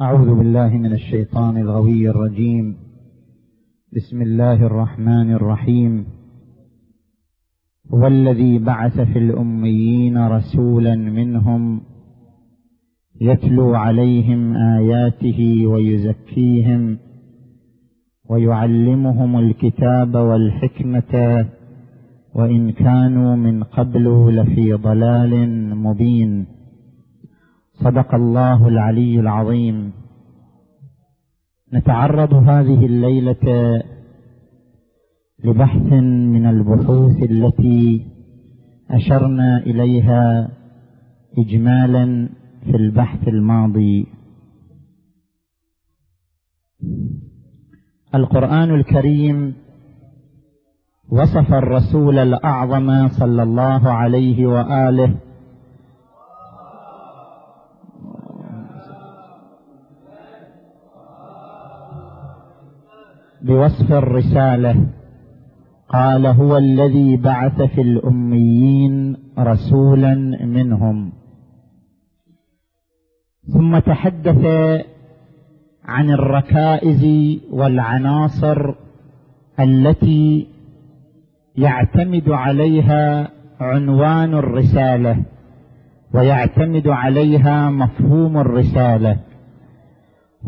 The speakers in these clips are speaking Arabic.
أعوذ بالله من الشيطان الغوي الرجيم. بسم الله الرحمن الرحيم. هو الذي بعث في الأميين رسولا منهم يتلو عليهم آياته ويزكيهم ويعلمهم الكتاب والحكمة وإن كانوا من قبل لفي ضلال مبين. صدق الله العلي العظيم. نتعرض هذه الليلة لبحث من البحوث التي أشرنا إليها اجمالا في البحث الماضي. القرآن الكريم وصف الرسول الأعظم صلى الله عليه وآله بوصف الرسالة. قال هو الذي بعث في الأميين رسولا منهم. ثم تحدث عن الركائز والعناصر التي يعتمد عليها عنوان الرسالة ويعتمد عليها مفهوم الرسالة.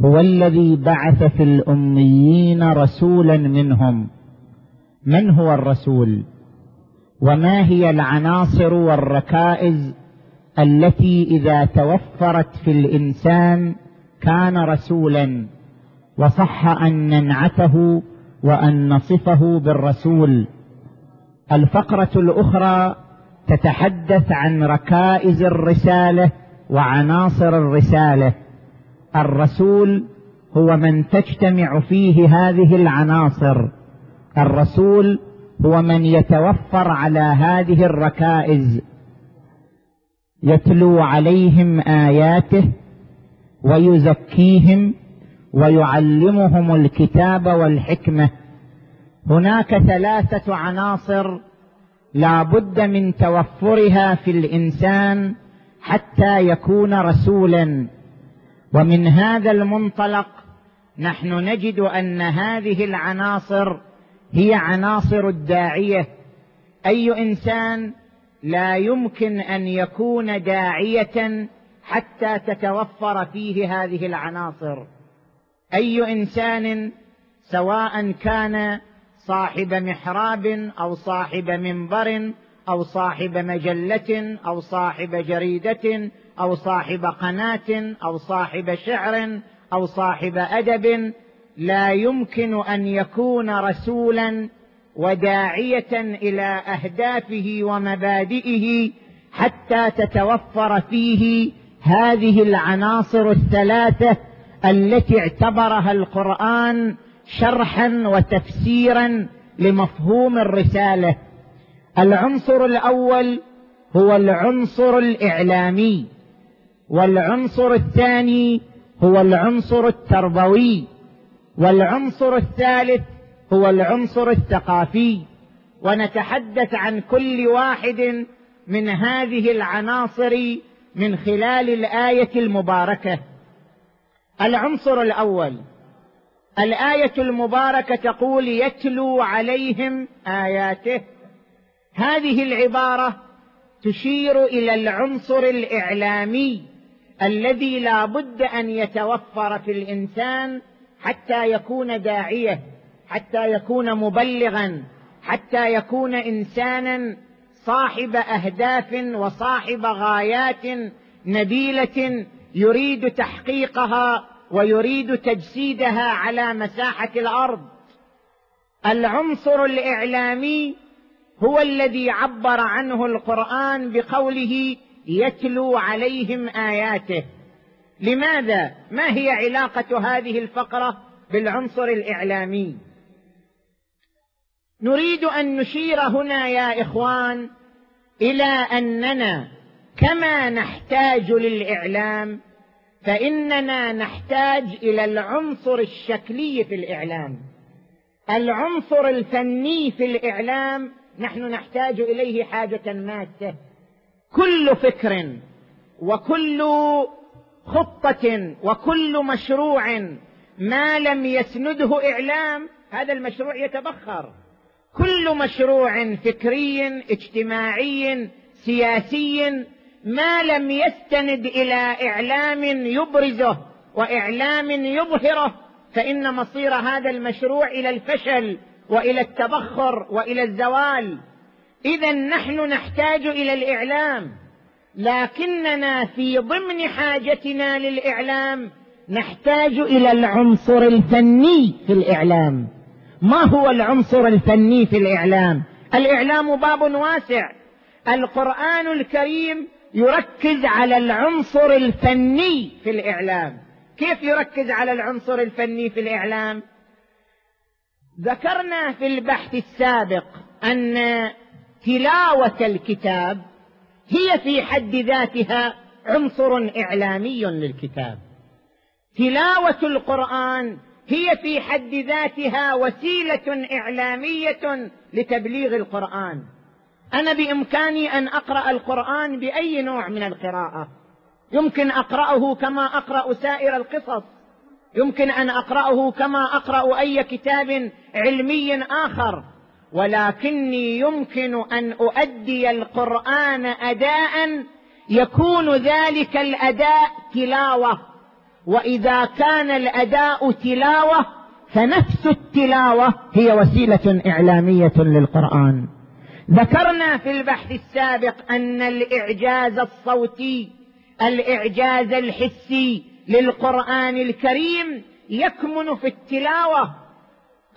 هو الذي بعث في الأميين رسولا منهم. من هو الرسول؟ وما هي العناصر والركائز التي إذا توفرت في الإنسان كان رسولا؟ وصح أن ننعته وأن نصفه بالرسول. الفقرة الأخرى تتحدث عن ركائز الرسالة وعناصر الرسالة. الرسول هو من تجتمع فيه هذه العناصر. الرسول هو من يتوفر على هذه الركائز. يتلو عليهم آياته ويزكيهم ويعلمهم الكتاب والحكمة. هناك ثلاثة عناصر لا بد من توفرها في الإنسان حتى يكون رسولا. ومن هذا المنطلق نحن نجد أن هذه العناصر هي عناصر الداعية. أي إنسان لا يمكن أن يكون داعية حتى تتوفر فيه هذه العناصر. أي إنسان سواء كان صاحب محراب أو صاحب منبر أو صاحب مجلة أو صاحب جريدة أو صاحب قناة أو صاحب شعر أو صاحب أدب لا يمكن أن يكون رسولا وداعية إلى أهدافه ومبادئه حتى تتوفر فيه هذه العناصر الثلاثة التي اعتبرها القرآن شرحا وتفسيرا لمفهوم الرسالة. العنصر الأول هو العنصر الإعلامي والعنصر الثاني هو العنصر التربوي والعنصر الثالث هو العنصر الثقافي. ونتحدث عن كل واحد من هذه العناصر من خلال الآية المباركة. العنصر الأول الآية المباركة تقول يتلو عليهم آياته. هذه العبارة تشير إلى العنصر الإعلامي الذي لا بد أن يتوفر في الإنسان حتى يكون داعية حتى يكون مبلغا حتى يكون انسانا صاحب أهداف وصاحب غايات نبيلة يريد تحقيقها ويريد تجسيدها على مساحة الأرض. العنصر الإعلامي هو الذي عبر عنه القرآن بقوله يتلو عليهم آياته. لماذا؟ ما هي علاقة هذه الفقرة بالعنصر الإعلامي؟ نريد أن نشير هنا يا إخوان إلى أننا كما نحتاج للإعلام فإننا نحتاج إلى العنصر الشكلي في الإعلام. العنصر الفني في الإعلام نحن نحتاج إليه حاجة ماسه كل فكر وكل خطة وكل مشروع ما لم يسنده إعلام هذا المشروع يتبخر. كل مشروع فكري اجتماعي سياسي ما لم يستند إلى إعلام يبرزه وإعلام يظهره فإن مصير هذا المشروع إلى الفشل. وإلى التبخر وإلى الزوال. إذا نحن نحتاج إلى الإعلام. لكننا في ضمن حاجتنا للإعلام نحتاج إلى العنصر الفني في الإعلام. ما هو العنصر الفني في الإعلام؟ الإعلام باب واسع. القرآن الكريم يركز على العنصر الفني في الإعلام. كيف يركز على العنصر الفني في الإعلام؟ ذكرنا في البحث السابق أن تلاوة الكتاب هي في حد ذاتها عنصر إعلامي للكتاب. تلاوة القرآن هي في حد ذاتها وسيلة إعلامية لتبليغ القرآن. أنا بإمكاني أن أقرأ القرآن بأي نوع من القراءة. يمكن أقرأه كما أقرأ سائر القصص. يمكن أن أقرأه كما أقرأ أي كتاب علمي آخر. ولكني يمكن أن أؤدي القرآن أداء يكون ذلك الأداء تلاوة. وإذا كان الأداء تلاوة فنفس التلاوة هي وسيلة إعلامية للقرآن. ذكرنا في البحث السابق أن الإعجاز الصوتي الإعجاز الحسي للقرآن الكريم يكمن في التلاوة.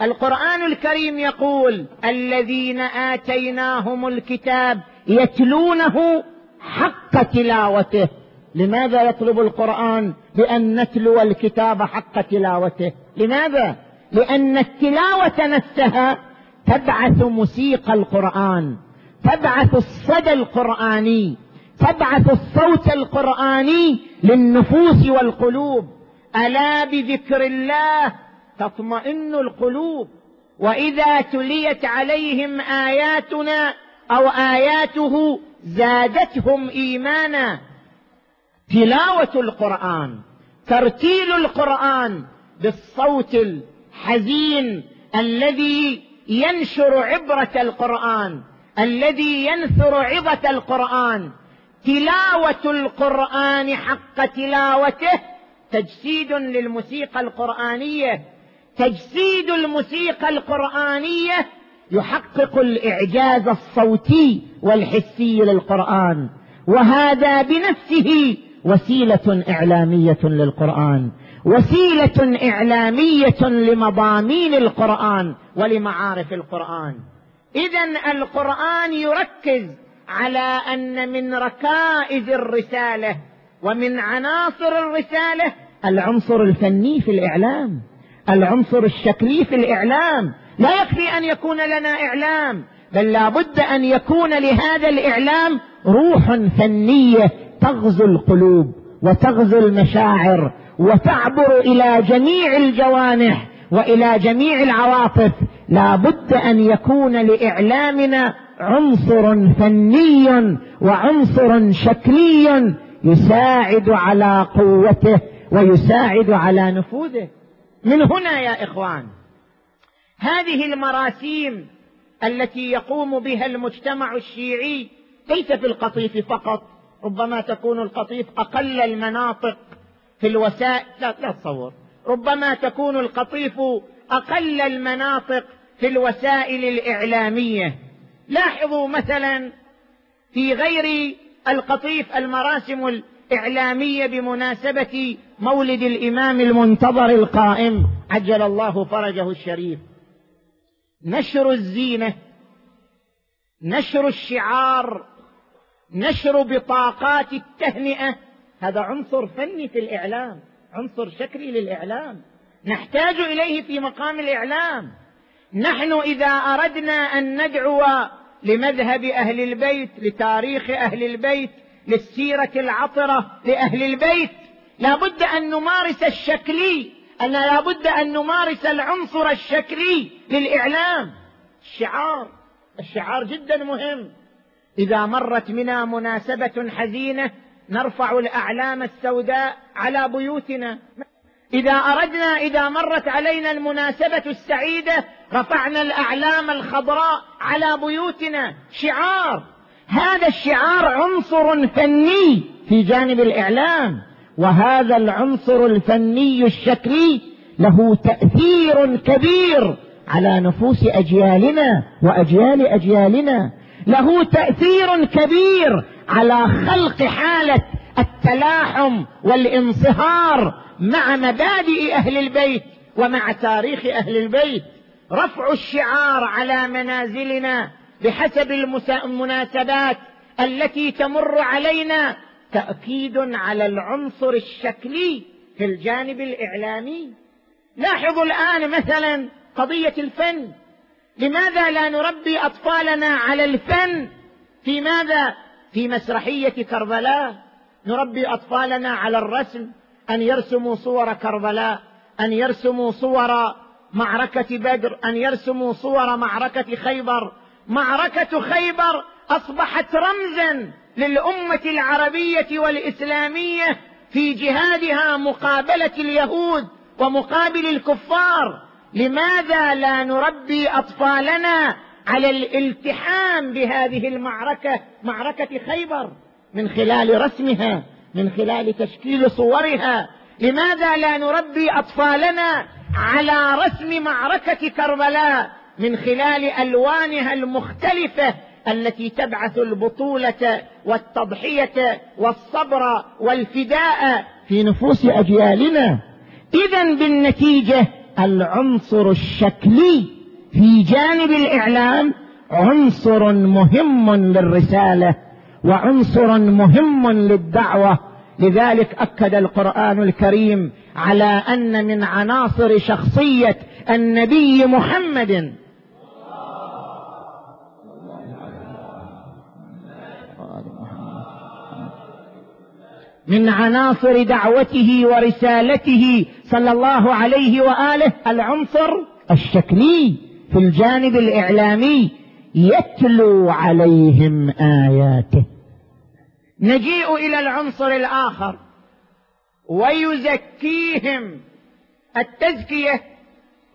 القرآن الكريم يقول الذين آتيناهم الكتاب يتلونه حق تلاوته. لماذا يطلب القرآن بان نتلو الكتاب حق تلاوته؟ لماذا؟ لأن التلاوة نفسها تبعث موسيقى القرآن تبعث الصدى القرآني تبعث الصوت القرآني للنفوس والقلوب. ألا بذكر الله تطمئن القلوب. وإذا تليت عليهم آياتنا أو آياته زادتهم إيمانا. تلاوة القرآن ترتيل القرآن بالصوت الحزين الذي ينشر عبرة القرآن الذي ينثر عظة القرآن. تلاوة القرآن حق تلاوته تجسيد للموسيقى القرآنية. تجسيد الموسيقى القرآنية يحقق الإعجاز الصوتي والحسي للقرآن. وهذا بنفسه وسيلة إعلامية للقرآن. وسيلة إعلامية لمضامين القرآن ولمعارف القرآن. اذا القرآن يركز على أن من ركائز الرسالة ومن عناصر الرسالة العنصر الفني في الإعلام العنصر الشكلي في الإعلام. لا يكفي أن يكون لنا إعلام بل لا بد أن يكون لهذا الإعلام روح فنية تغزو القلوب وتغزو المشاعر وتعبر إلى جميع الجوانح وإلى جميع العواطف. لا بد أن يكون لإعلامنا عنصر فني وعنصر شكلي يساعد على قوته ويساعد على نفوذه. من هنا يا إخوان هذه المراسيم التي يقوم بها المجتمع الشيعي ليس في القطيف فقط ربما تكون القطيف أقل المناطق في الوسائل. لا, لا تصور. ربما تكون القطيف أقل المناطق في الوسائل الإعلامية. لاحظوا مثلا في غير القطيف المراسم الإعلامية بمناسبة مولد الإمام المنتظر القائم عجل الله فرجه الشريف. نشر الزينة نشر الشعار نشر بطاقات التهنئة هذا عنصر فني في الإعلام عنصر شكلي للإعلام. نحتاج إليه في مقام الإعلام. نحن إذا أردنا أن ندعو لمذهب أهل البيت لتاريخ أهل البيت للسيرة العطرة لأهل البيت. لا بد أن نمارس الشكلي أن لا بد أن نمارس العنصر الشكلي للإعلام. الشعار الشعار جدا مهم. إذا مرت بنا مناسبة حزينة نرفع الأعلام السوداء على بيوتنا. إذا أردنا إذا مرت علينا المناسبة السعيدة رفعنا الأعلام الخضراء على بيوتنا. شعار. هذا الشعار عنصر فني في جانب الإعلام وهذا العنصر الفني الشكلي له تأثير كبير على نفوس أجيالنا وأجيال أجيالنا. له تأثير كبير على خلق حالة التلاحم والانصهار مع مبادئ أهل البيت ومع تاريخ أهل البيت. رفع الشعار على منازلنا بحسب المناسبات التي تمر علينا تأكيد على العنصر الشكلي في الجانب الإعلامي. لاحظوا الآن مثلا قضية الفن. لماذا لا نربي أطفالنا على الفن؟ في ماذا؟ في مسرحية كربلاء. نربي أطفالنا على الرسم. أن يرسموا صور كربلاء أن يرسموا صور معركة بدر أن يرسموا صور معركة خيبر. معركة خيبر أصبحت رمزا للأمة العربية والإسلامية في جهادها مقابلة اليهود ومقابل الكفار. لماذا لا نربي أطفالنا على الالتحام بهذه المعركة معركة خيبر من خلال رسمها؟ من خلال تشكيل صورها. لماذا لا نربي أطفالنا على رسم معركة كربلاء من خلال ألوانها المختلفة التي تبعث البطولة والتضحية والصبر والفداء في نفوس أجيالنا؟ اذا بالنتيجة العنصر الشكلي في جانب الإعلام عنصر مهم للرسالة. وعنصر مهم للدعوة. لذلك أكد القرآن الكريم على أن من عناصر شخصية النبي محمد. من عناصر دعوته ورسالته صلى الله عليه وآله العنصر الشكلي في الجانب الإعلامي يتلو عليهم آياته. نجيء إلى العنصر الآخر. ويزكيهم. التزكية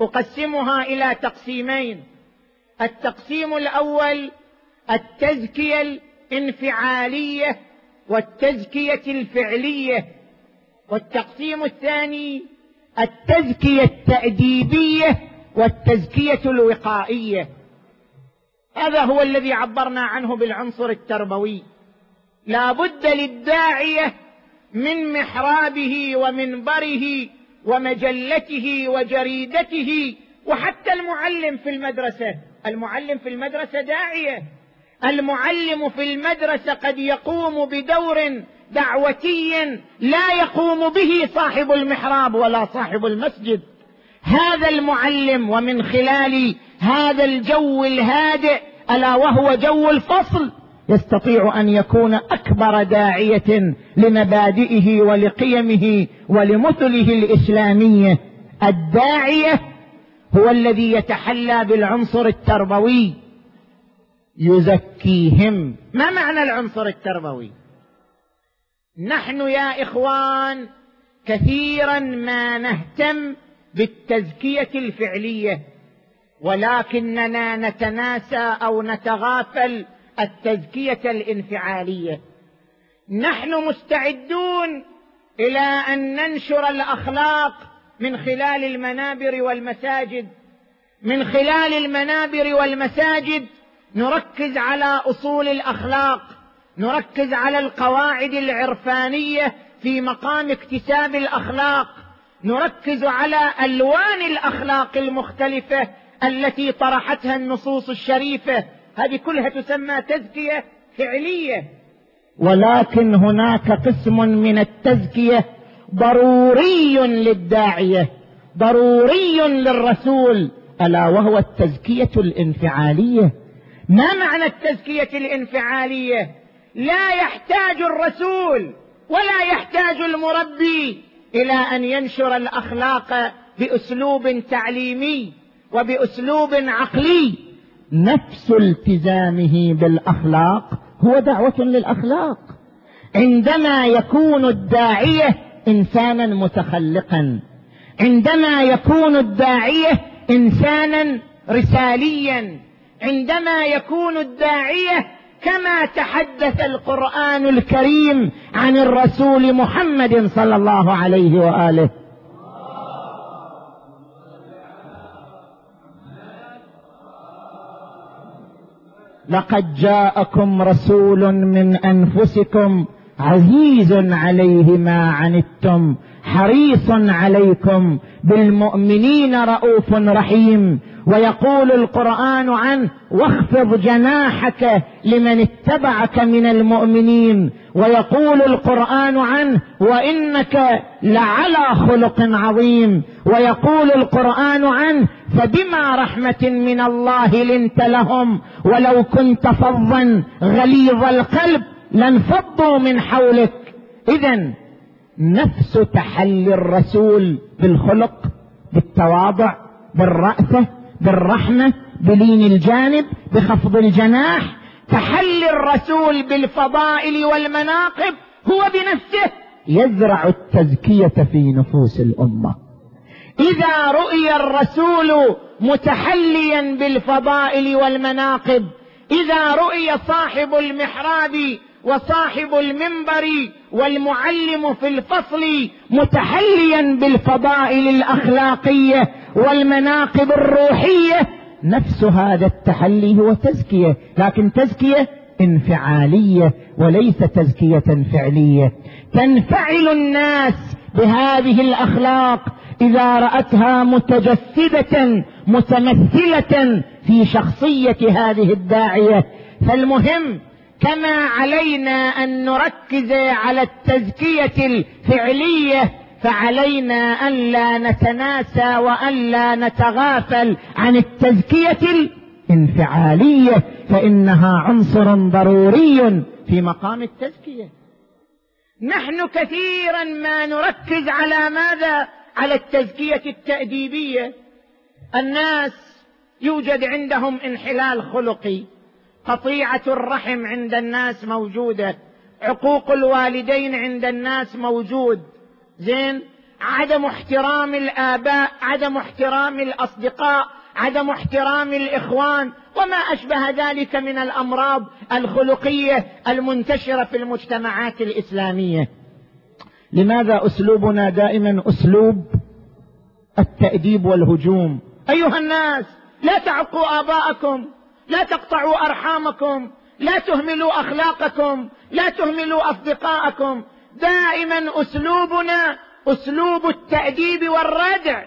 أقسمها إلى تقسيمين. التقسيم الأول التزكية الانفعالية والتزكية الفعلية. والتقسيم الثاني التزكية التأديبية والتزكية الوقائية. هذا هو الذي عبرنا عنه بالعنصر التربوي. لا بد للداعية من محرابه ومنبره ومجلته وجريدته وحتى المعلم في المدرسة. المعلم في المدرسة داعية. المعلم في المدرسة قد يقوم بدور دعوتي لا يقوم به صاحب المحراب ولا صاحب المسجد. هذا المعلم ومن خلال هذا الجو الهادئ ألا وهو جو الفصل يستطيع أن يكون أكبر داعية لمبادئه ولقيمه ولمثله الإسلامية. الداعية هو الذي يتحلى بالعنصر التربوي. يزكيهم. ما معنى العنصر التربوي؟ نحن يا إخوان كثيرا ما نهتم بالتزكية الفعلية ولكننا نتناسى أو نتغافل التزكية الانفعالية. نحن مستعدون إلى أن ننشر الأخلاق من خلال المنابر والمساجد. من خلال المنابر والمساجد نركز على أصول الأخلاق نركز على القواعد العرفانية في مقام اكتساب الأخلاق. نركز على ألوان الأخلاق المختلفة التي طرحتها النصوص الشريفة. هذه كلها تسمى تزكية فعلية. ولكن هناك قسم من التزكية ضروري للداعية ضروري للرسول ألا وهو التزكية الانفعالية. ما معنى التزكية الانفعالية؟ لا يحتاج الرسول ولا يحتاج المربي. إلى أن ينشر الأخلاق بأسلوب تعليمي وبأسلوب عقلي. نفس التزامه بالأخلاق هو دعوة للأخلاق. عندما يكون الداعية إنسانا متخلقا عندما يكون الداعية إنسانا رساليا عندما يكون الداعية كما تحدث القرآن الكريم عن الرسول محمد صلى الله عليه وآله. لقد جاءكم رسول من أنفسكم عزيز عليه ما عنتم حريص عليكم بالمؤمنين رؤوف رحيم ويقول القرآن عنه واخفض جناحك لمن اتبعك من المؤمنين. ويقول القرآن عنه وإنك لعلى خلق عظيم. ويقول القرآن عنه فبما رحمة من الله لنت لهم ولو كنت فظا غليظ القلب لانفضوا من حولك. اذا نفس تحلي الرسول بالخلق بالتواضع بالرأفة بالرحمة بلين الجانب بخفض الجناح. تحلي الرسول بالفضائل والمناقب هو بنفسه يزرع التزكية في نفوس الأمة. إذا رؤي الرسول متحليا بالفضائل والمناقب إذا رؤي صاحب المحراب وصاحب المنبر والمعلم في الفصل متحليا بالفضائل الأخلاقية والمناقب الروحية نفس هذا التحلي هو تزكية لكن تزكية انفعالية وليس تزكية فعلية. تنفعل الناس بهذه الأخلاق إذا رأتها متجسده متمثلة في شخصية هذه الداعية. فالمهم كما علينا أن نركز على التزكية الفعلية فعلينا ان لا نتناسى وان لا نتغافل عن التزكية الانفعالية فإنها عنصر ضروري في مقام التزكية. نحن كثيرا ما نركز على ماذا؟ على التزكية التأديبية. الناس يوجد عندهم انحلال خلقي. قطيعة الرحم عند الناس موجودة. عقوق الوالدين عند الناس موجود. زين؟ عدم احترام الآباء عدم احترام الأصدقاء عدم احترام الإخوان وما أشبه ذلك من الأمراض الخلقية المنتشرة في المجتمعات الإسلامية. لماذا أسلوبنا دائما أسلوب التأديب والهجوم؟ أيها الناس لا تعقوا آباءكم لا تقطعوا أرحامكم لا تهملوا أخلاقكم لا تهملوا أصدقاءكم. دائما أسلوبنا أسلوب التأديب والردع.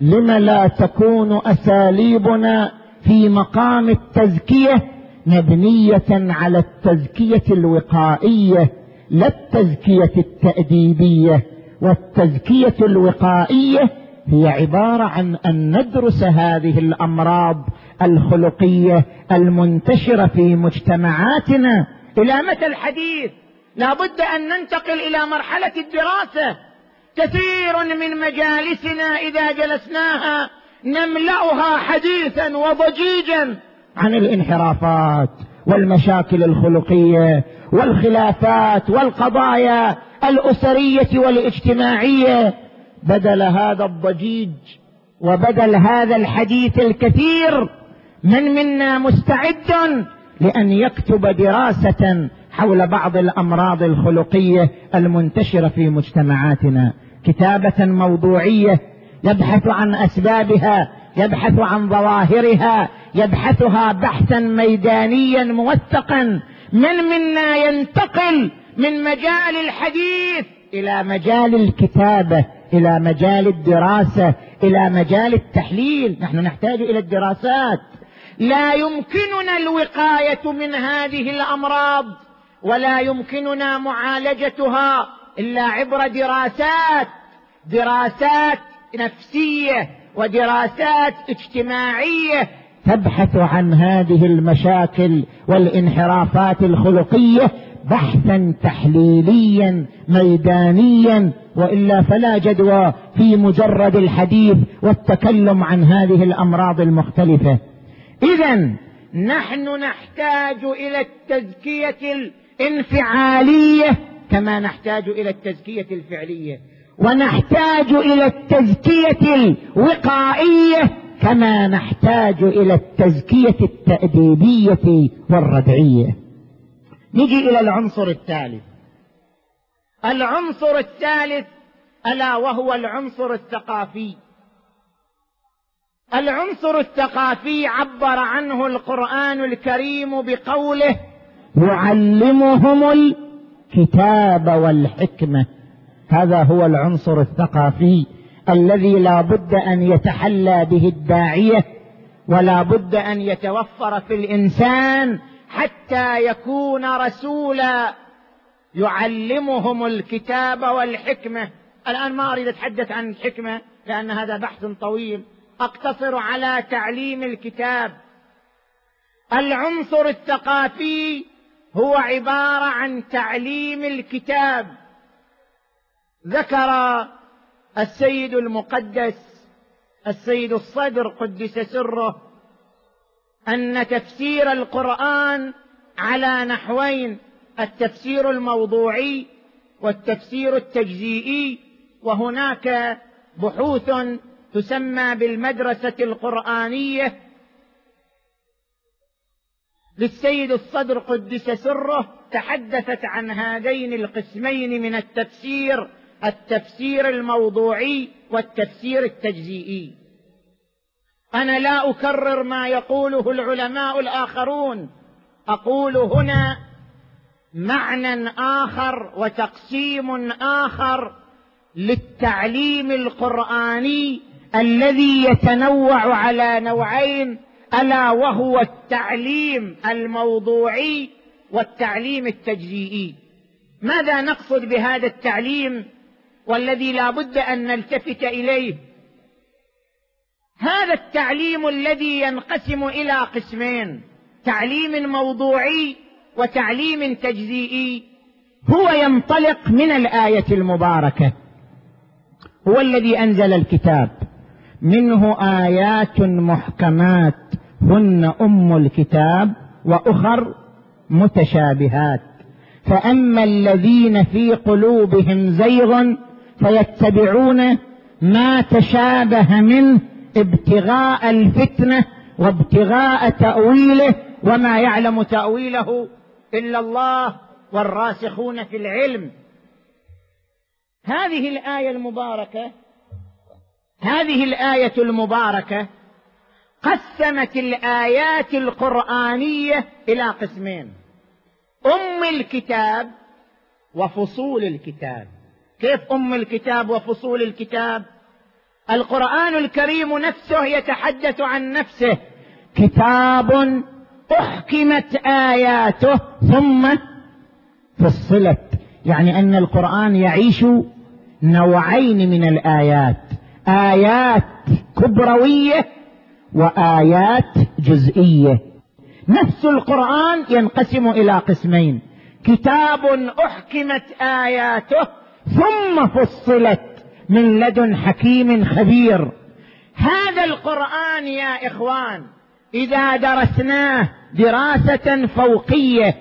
لم لا تكون أساليبنا في مقام التزكية مبنية على التزكية الوقائية لا التزكية التأديبية. والتزكية الوقائية هي عبارة عن أن ندرس هذه الأمراض الخلقية المنتشرة في مجتمعاتنا. إلى متى الحديث؟ لا بد أن ننتقل إلى مرحلة الدراسة. كثير من مجالسنا إذا جلسناها نملأها حديثا وضجيجا عن الانحرافات والمشاكل الخلقية والخلافات والقضايا الأسرية والاجتماعية. بدل هذا الضجيج وبدل هذا الحديث الكثير من منا مستعد لأن يكتب دراسة حول بعض الأمراض الخلقية المنتشرة في مجتمعاتنا. كتابة موضوعية يبحث عن أسبابها يبحث عن ظواهرها يبحثها بحثا ميدانيا موثقا. من منا ينتقل من مجال الحديث إلى مجال الكتابة إلى مجال الدراسة إلى مجال التحليل؟ نحن نحتاج إلى الدراسات. لا يمكننا الوقاية من هذه الأمراض ولا يمكننا معالجتها إلا عبر دراسات دراسات نفسية ودراسات اجتماعية تبحث عن هذه المشاكل والانحرافات الخلقية بحثا تحليليا ميدانيا وإلا فلا جدوى في مجرد الحديث والتكلم عن هذه الأمراض المختلفة. اذا نحن نحتاج إلى التزكية انفعاليه كما نحتاج إلى التزكية الفعلية ونحتاج إلى التزكية الوقائية كما نحتاج إلى التزكية التأديبية والردعية. نجي إلى العنصر الثالث. العنصر الثالث ألا وهو العنصر الثقافي. العنصر الثقافي عبر عنه القرآن الكريم بقوله يعلمهم الكتاب والحكمة. هذا هو العنصر الثقافي الذي لا بد أن يتحلى به الداعية ولا بد أن يتوفر في الإنسان حتى يكون رسولا يعلمهم الكتاب والحكمة. الآن ما أريد أتحدث عن الحكمه لأن هذا بحث طويل. أقتصر على تعليم الكتاب. العنصر الثقافي هو عبارة عن تعليم الكتاب. ذكر السيد المقدس السيد الصدر قدس سره أن تفسير القرآن على نحوين التفسير الموضوعي والتفسير التجزيئي وهناك بحوث تسمى بالمدرسة القرآنية. للسيد الصدر قدس سره تحدثت عن هذين القسمين من التفسير التفسير الموضوعي والتفسير التجزيئي. أنا لا أكرر ما يقوله العلماء الآخرون. أقول هنا معنى آخر وتقسيم آخر للتعليم القرآني الذي يتنوع على نوعين ألا وهو التعليم الموضوعي والتعليم التجزيئي. ماذا نقصد بهذا التعليم والذي لا بد أن نلتفت إليه؟ هذا التعليم الذي ينقسم إلى قسمين تعليم موضوعي وتعليم تجزيئي. هو ينطلق من الآية المباركة. هو الذي أنزل الكتاب. منه آيات محكمات. هن أم الكتاب وأخر متشابهات. فأما الذين في قلوبهم زيغ فيتبعون ما تشابه منه ابتغاء الفتنة وابتغاء تأويله وما يعلم تأويله إلا الله والراسخون في العلم. هذه الآية المباركة هذه الآية المباركة قسمت الآيات القرآنية إلى قسمين. أم الكتاب وفصول الكتاب. كيف أم الكتاب وفصول الكتاب؟ القرآن الكريم نفسه يتحدث عن نفسه. كتاب أحكمت آياته ثم فصلت. يعني أن القرآن يعيش نوعين من الآيات. آيات كبروية وآيات جزئية. نفس القرآن ينقسم إلى قسمين. كتاب أحكمت آياته ثم فصلت من لدن حكيم خبير. هذا القرآن يا إخوان إذا درسناه دراسة فوقية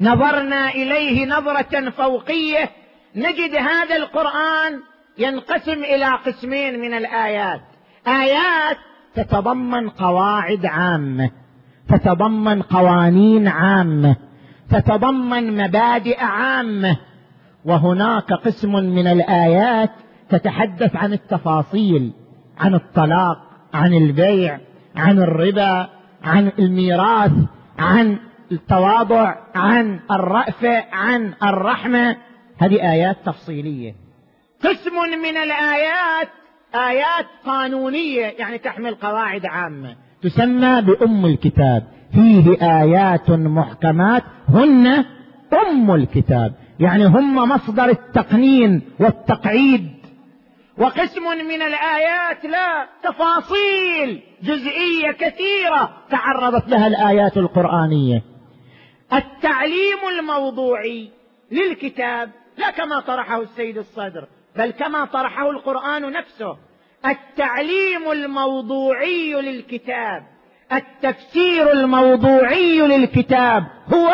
نظرنا إليه نظرة فوقية نجد هذا القرآن ينقسم إلى قسمين من الآيات. آيات تتضمن قواعد عامة تتضمن قوانين عامة تتضمن مبادئ عامة. وهناك قسم من الآيات تتحدث عن التفاصيل عن الطلاق عن البيع عن الربا عن الميراث عن التواضع عن الرأفة عن الرحمة. هذه آيات تفصيلية. قسم من الآيات آيات قانونية يعني تحمل قواعد عامة. تسمى بأم الكتاب. فيه آيات محكمات هن أم الكتاب. يعني هم مصدر التقنين والتقعيد. وقسم من الآيات لا تفاصيل جزئية كثيرة تعرضت لها الآيات القرآنية. التعليم الموضوعي للكتاب لا كما طرحه السيد الصدر. بل كما طرحه القرآن نفسه التعليم الموضوعي للكتاب التفسير الموضوعي للكتاب هو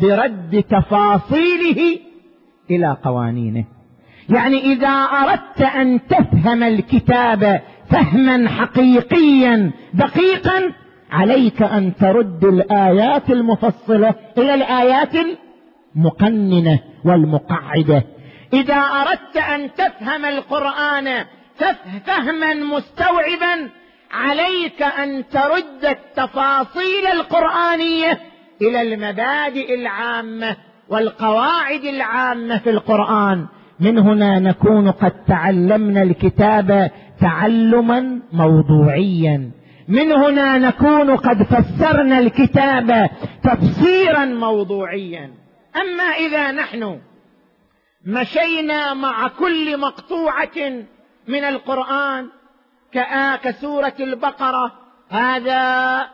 برد تفاصيله إلى قوانينه. يعني إذا أردت أن تفهم الكتاب فهما حقيقيا دقيقا عليك أن ترد الآيات المفصلة إلى الآيات المقننة والمقعدة. إذا أردت أن تفهم القرآن فهما مستوعبا عليك أن ترد التفاصيل القرآنية إلى المبادئ العامة والقواعد العامة في القرآن. من هنا نكون قد تعلمنا الكتاب تعلما موضوعيا. من هنا نكون قد فسرنا الكتاب تفسيرا موضوعيا. أما إذا نحن مشينا مع كل مقطوعة من القرآن كسوره البقرة. هذا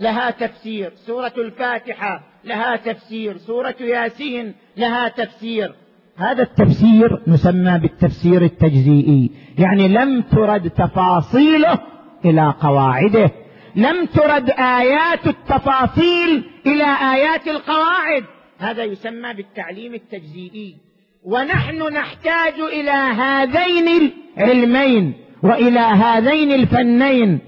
لها تفسير. سورة الفاتحة لها تفسير. سورة ياسين لها تفسير. هذا التفسير نسمى بالتفسير التجزيئي. يعني لم ترد تفاصيله إلى قواعده. لم ترد آيات التفاصيل إلى آيات القواعد. هذا يسمى بالتعليم التجزيئي. ونحن نحتاج إلى هذين العلمين وإلى هذين الفنين.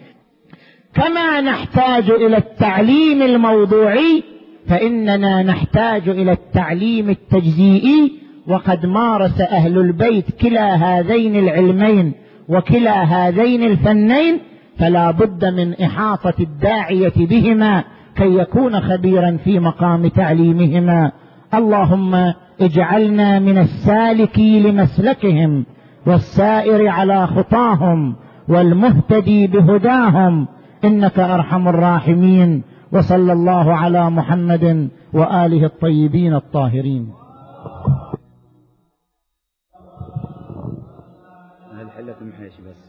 كما نحتاج إلى التعليم الموضوعي فإننا نحتاج إلى التعليم التجزيئي وقد مارس أهل البيت كلا هذين العلمين وكلا هذين الفنين فلا بد من إحاطة الداعية بهما كي يكون خبيرا في مقام تعليمهما. اللهم اجعلنا من السالكي لمسلكهم والسائر على خطاهم والمهتدي بهداهم. إنك أرحم الراحمين. وصلى الله على محمد وآله الطيبين الطاهرين. بس.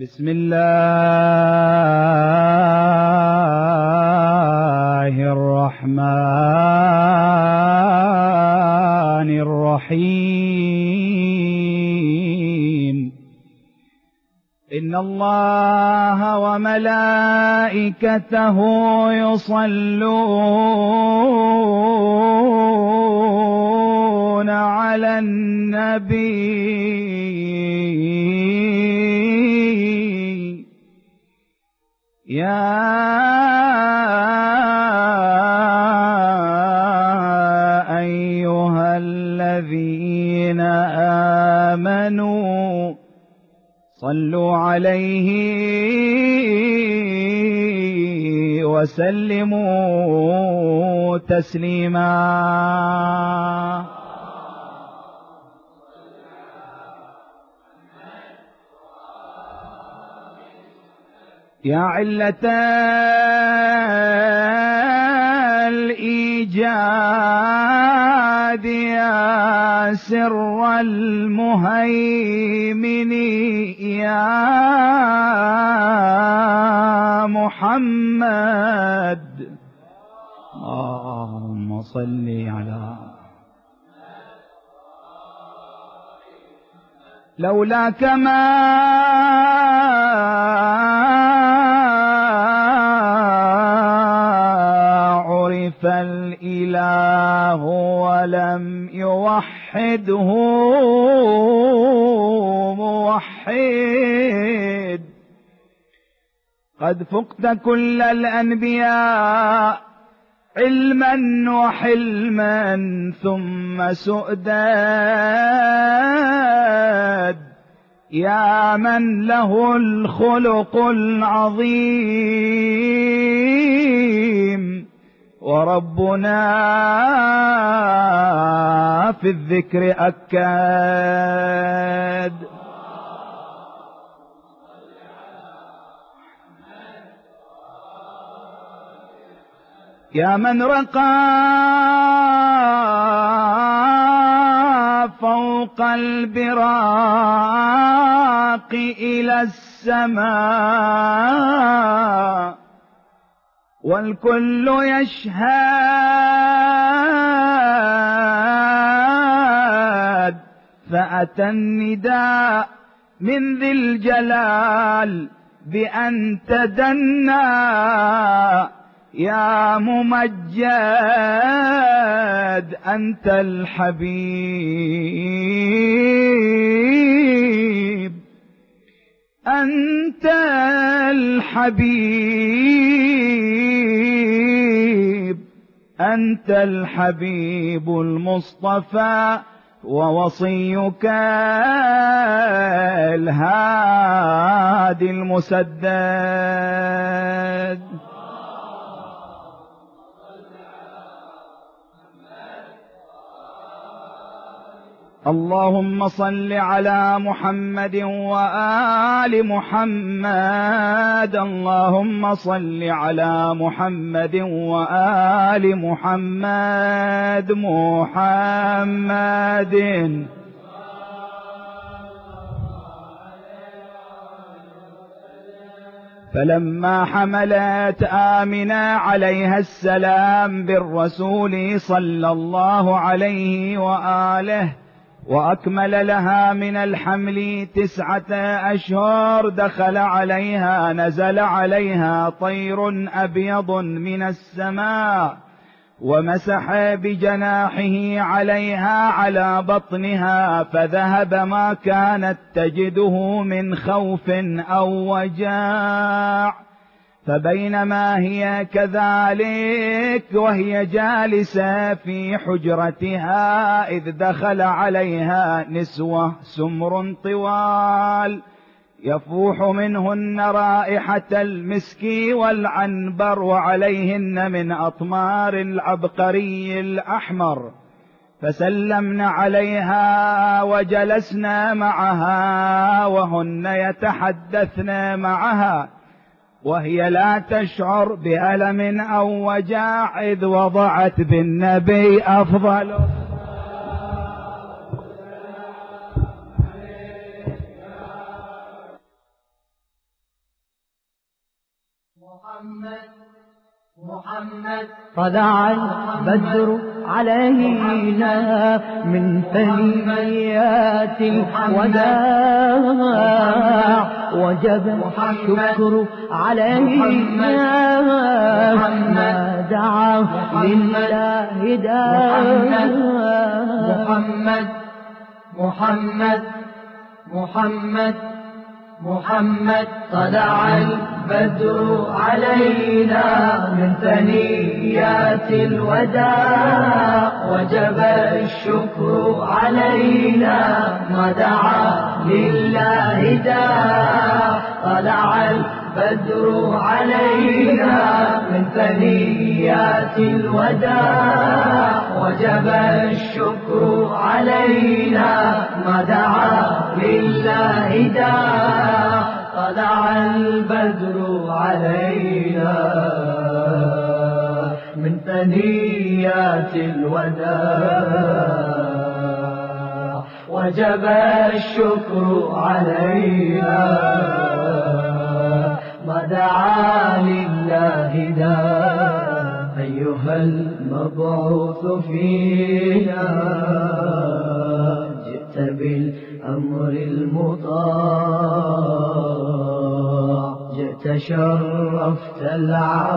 بسم الله الرحمن الرحيم. إن الله وملائكته يصلون على النبي. يا ايها الذين امنوا صلوا عليه وسلموا تسليما يا علة الإيجاد يا سر المهيمن يا محمد. اللهم صل على لولاك ما فالإله ولم يوحده موحد؟ قد فقت كل الأنبياء علما وحلما ثم سؤداد. يا من له الخلق العظيم. وربنا في الذكر أكاد يا من رقى فوق البراق إلى السماء والكل يشهد. فأتى النداء من ذي الجلال بأن تدنى. يا ممجد أنت الحبيب. أنت الحبيب. أنت الحبيب المصطفى ووصيك الهادي المسدد. اللهم صل على محمد وآل محمد. اللهم صل على محمد وآل محمد محمد. فلما حملت آمنة عليها السلام بالرسول صلى الله عليه وآله وأكمل لها من الحمل تسعة اشهر دخل عليها نزل عليها طير أبيض من السماء ومسح بجناحه عليها على بطنها فذهب ما كانت تجده من خوف أو وجاع. فبينما هي كذلك وهي جالسة في حجرتها إذ دخل عليها نسوة سمر طوال يفوح منهن رائحة المسك والعنبر وعليهن من أطمار العبقري الأحمر. فسلمن عليها وجلسنا معها وهن يتحدثن معها. وهي لا تشعر بألم أو وجاع إذ وضعت بالنبي أفضل. محمد محمد طلع البدر علينا من ثنيات الوداع وجب الشكر علينا. ما دعا لله داع محمد محمد محمد محمد طلع البدر علينا من ثنيات الوداع وجب الشكر علينا ما دعا لله داع. طلع البدر علينا من ثنيات الوداع وجب الشكر علينا ما دعا لله داع. طلع البدر علينا من ثنيات الوداع. وجب الشكر علينا ما دعا لله داع أيها المبعوث فينا جئت بالأمر المطاع. جئت شرفت العوالي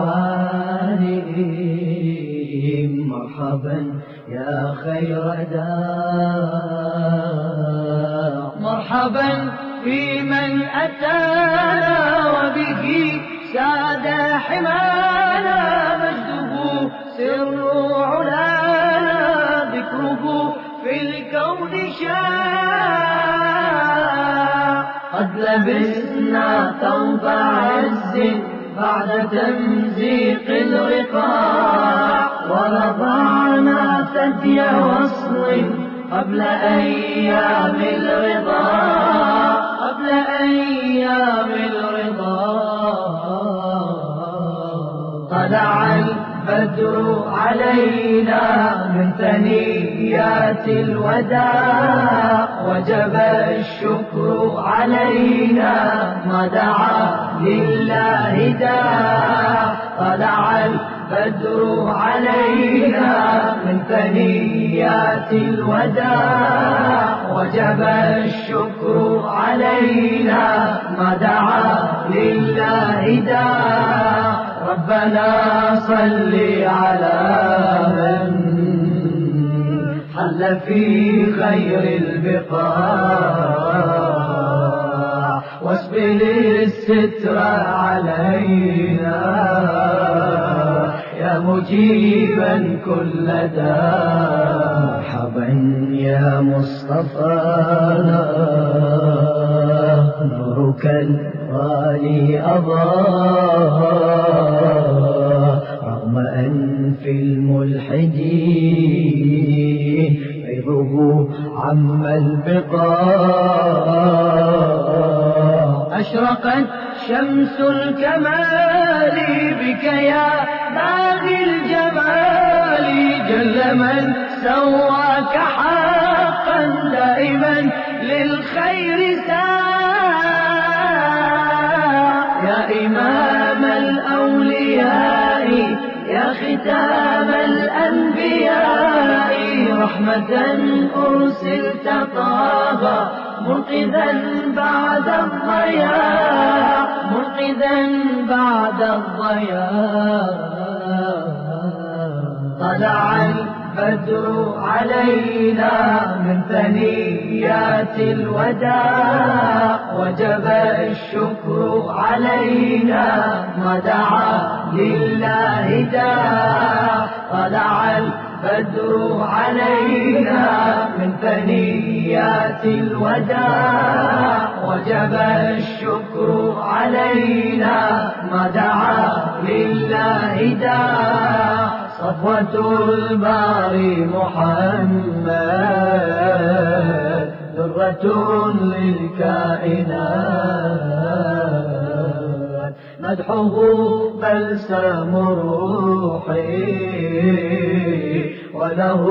مرحبا يا خير داع مرحبا في من أتانا وبه ساد حمانا. مجده سر علانا. ذكره في الكون شاع قد لبسنا ثوب عز بعد تمزيق الرقاع ورضعنا ثدي وصل قبل أيام الرضا قبل أيام الرضا. طلع البدر علينا من ثنيات الوداع. وجب الشكر علينا ما دعا لله داع. طلع البدر علينا من ثنيات الوداع. وجب الشكر علينا ما دعا لله داع. ربنا صل على من حل في خير البقاع. واسبل الستر علينا. يا مجيبا كل داء مرحبا يا مصطفى. نورك الغالي أضاء رغم أنف الملحدين فيضه عم البقاع أشرقت شمس الكمال بك يا باغي الجمال. جل من سواك حقا دائما للخير يا ختام الأنبياء. رحمة أرسلت طه منقذا بعد الضياع منقذا بعد الضياع طلع البدر علينا من ثنيات الوداع. وجب الشكر علينا ما دعا لله داع. طلع البدر علينا من ثنيات الوداع. وجب الشكر علينا ما دعا لله داع. صفوة الباري محمد ذرة للكائنات. مدحه بلسم روحي. وله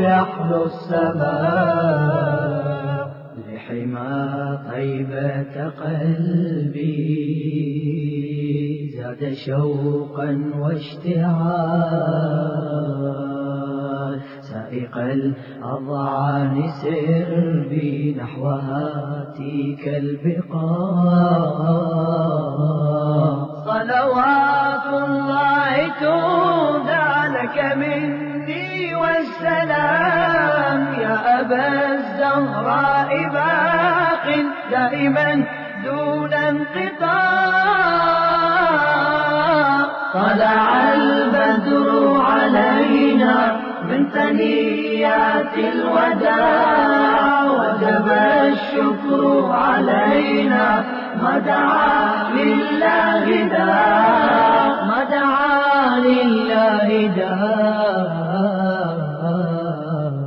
يحلو السماء. لحما طيبة قلبي. زاد شوقا واشتعال. سائق الأضعان سربي نحو هاتيك البقاع. صلوات الله تودع لك مني والسلام يا أبا الزهراء باق دائما دون انقطاع. طلع البدر علينا من ثنيات الوداع وجب الشكر علينا. ما دعا. لله ما دعا. لله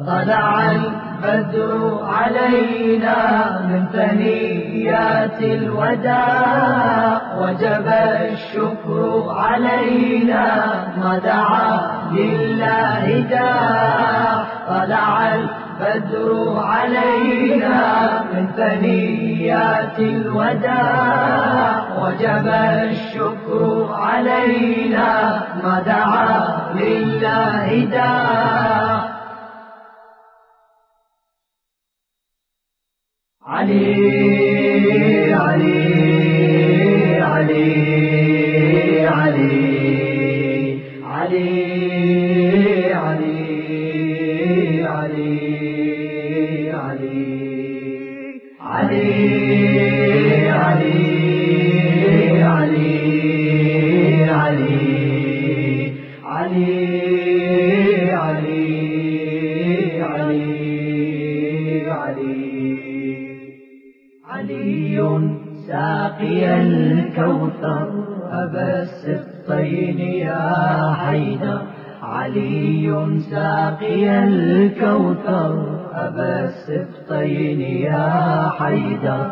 طلع البدر علينا من ثنيات الوداع. وجب الشكر علينا ما دعا لله داع. طلع البدر علينا من ثنيات الوداع. وجب الشكر علينا ما دعا لله داع. علي علي علي علي علي الكوثر أبا السبطين يا حيدر. علي ساقي الكوثر أبا السبطين يا حيدر.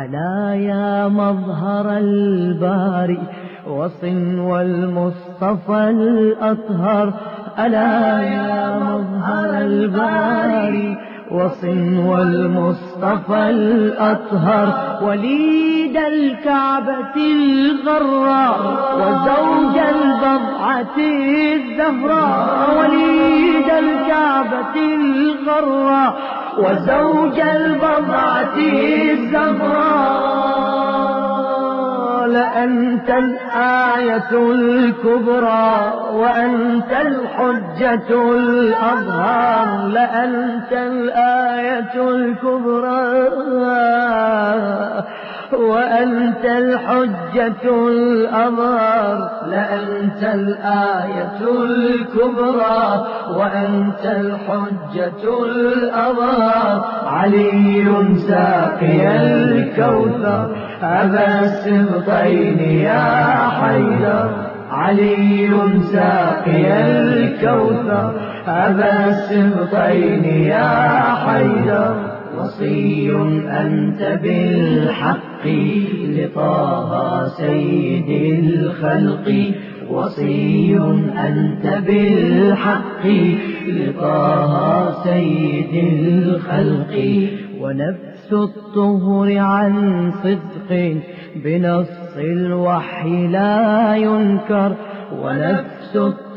ألا يا مظهر الباري وصن والمصطفى الأطهر. ألا يا مظهر الباري وصن والمصطفى الأطهر. وليد الكعبة الغراء وزوج البضعة الزهراء وليد الكعبة الغراء وزوج البضعة الزهراء لأنت الآية الكبرى وأنت الحجة الأظهر. لأنت الآية الكبرى. وأنت الحجة الأظهر لأنت الآية الكبرى وأنت الحجة الأظهر علي ساقي الكوثر أبا السبطين يا حيدر. علي ساقي الكوثر أبا السبطين يا حيدر. وصي أنت بالحق لطه سيد الخلق. وصي أنت بالحق لطه سيد الخلق. ونفس الطهر عن صدق بنص الوحي لا ينكر. ونفس الطهر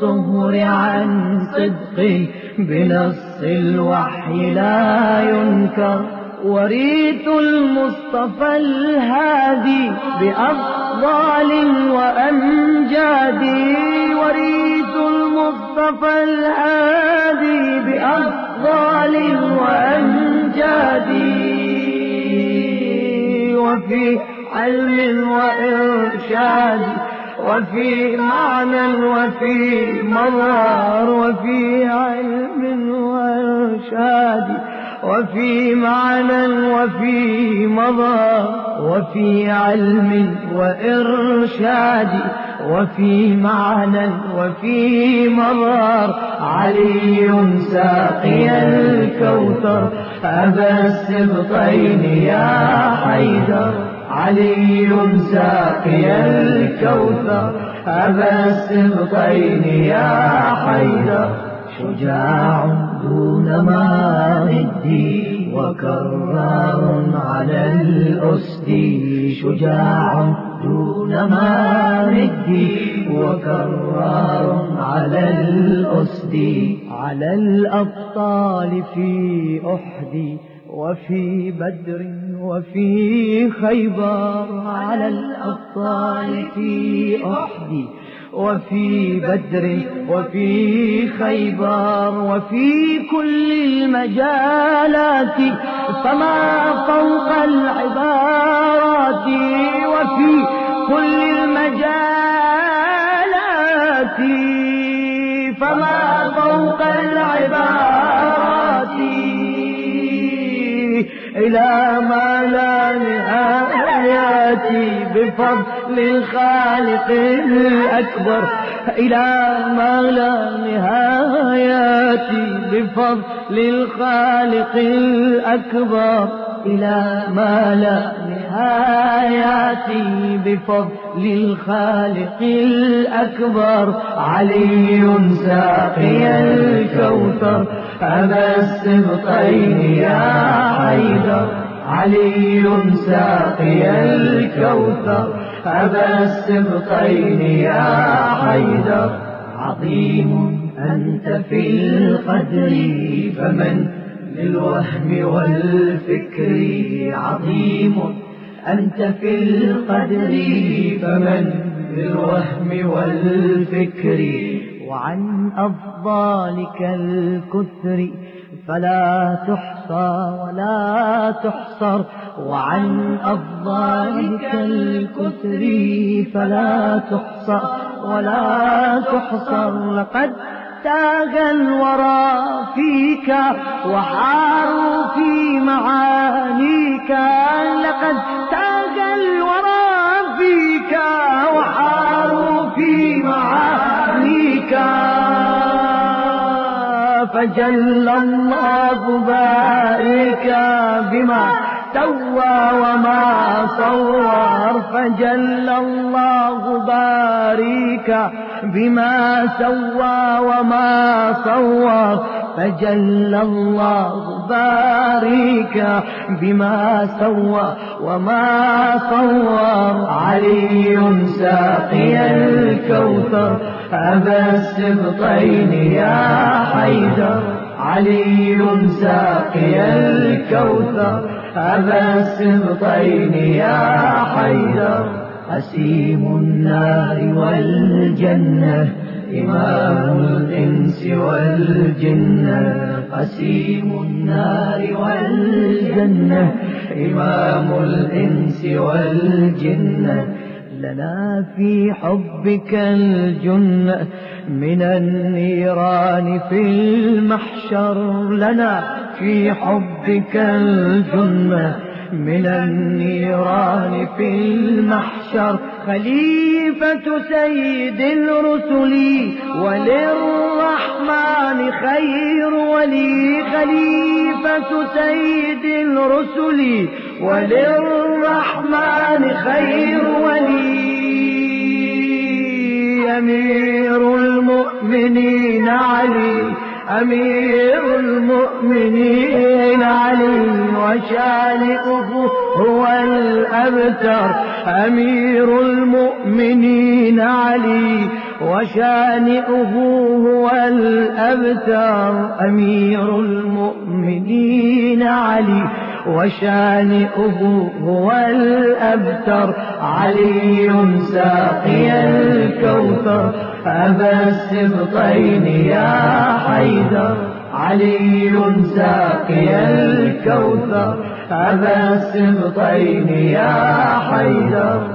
عن صدق بنص الوحي لا ينكر. وريت المصطفى الهادي بأفضال وأمجاد. وريت المصطفى الهادي بأفضال وأمجاد. وفي علم وإرشاد وفي معنى وفي مظهر وفي علم وإرشاد وفي معنى وفي مظهر وفي علم وإرشاد وفي معنى وفي مظهر علي ساقي الكوثر أبا السبطين يا حيدر. علي ساقي الكوثر أبا السبطين يا حيدر. شجاع دون مارد وكرار على الأسد. شجاع دون مارد وكرار على الأسد. على الأبطال في أحد وفي بدر وفي خيبر على الأبطال في أحد وفي بدر وفي خيبر وفي كل المجالات فما فوق العبارات وفي كل المجالات فما فوق العبارات. إلى ما لا نهايات بفضل الخالق الأكبر. إلى ما لا نهايات بفضل الخالق الأكبر. إلى ما لا نهايات بفضل الخالق الأكبر. علي ساقي الكوثر أبا السبطين يا حيدر. علي ساقي الكوثر أبا السبطين يا حيدر. عظيم أنت في القدر فمن للوهم والفكر عظيم. أنت في القدر فمن للوهم والفكر. وعن أفضالك الكثر فلا تحصى ولا تحصر. وعن أفضالك الكثر فلا تحصى ولا تحصر. لقد تاغ الورى فيك وحاروا في معانيك. لقد تاغ الورى فيك وحاروا في معانيك. فجل الله بارك بما سوى وما صور فجل الله بارك بما سوى وما صور فجل الله باريك بما سوى وما صور علي ساقي الكوثر أبا السبطين يا حيدر. علي ساقي الكوثر أبا السبطين يا حيدر قسيم النار والجنة إمام الإنس والجنة قسيم النار والجنة إمام الإنس والجنة. لنا في حبك الجنة من النيران في المحشر لنا. في حبك الجنة من النيران في المحشر. خليفة سيد الرسل وللرحمن خير ولي. خليفة سيد الرسل وللرحمن خير ولي. أمير المؤمنين علي. أمير المؤمنين علي وشانئه هو الأبتر. أمير المؤمنين علي وشانئه هو الأبتر. أمير المؤمنين علي وشانئه هو الأبتر. علي ساقي الكوثر. أبا السبطين يا حيدر علي ساقي الكوثر. أبا السبطين يا حيدر.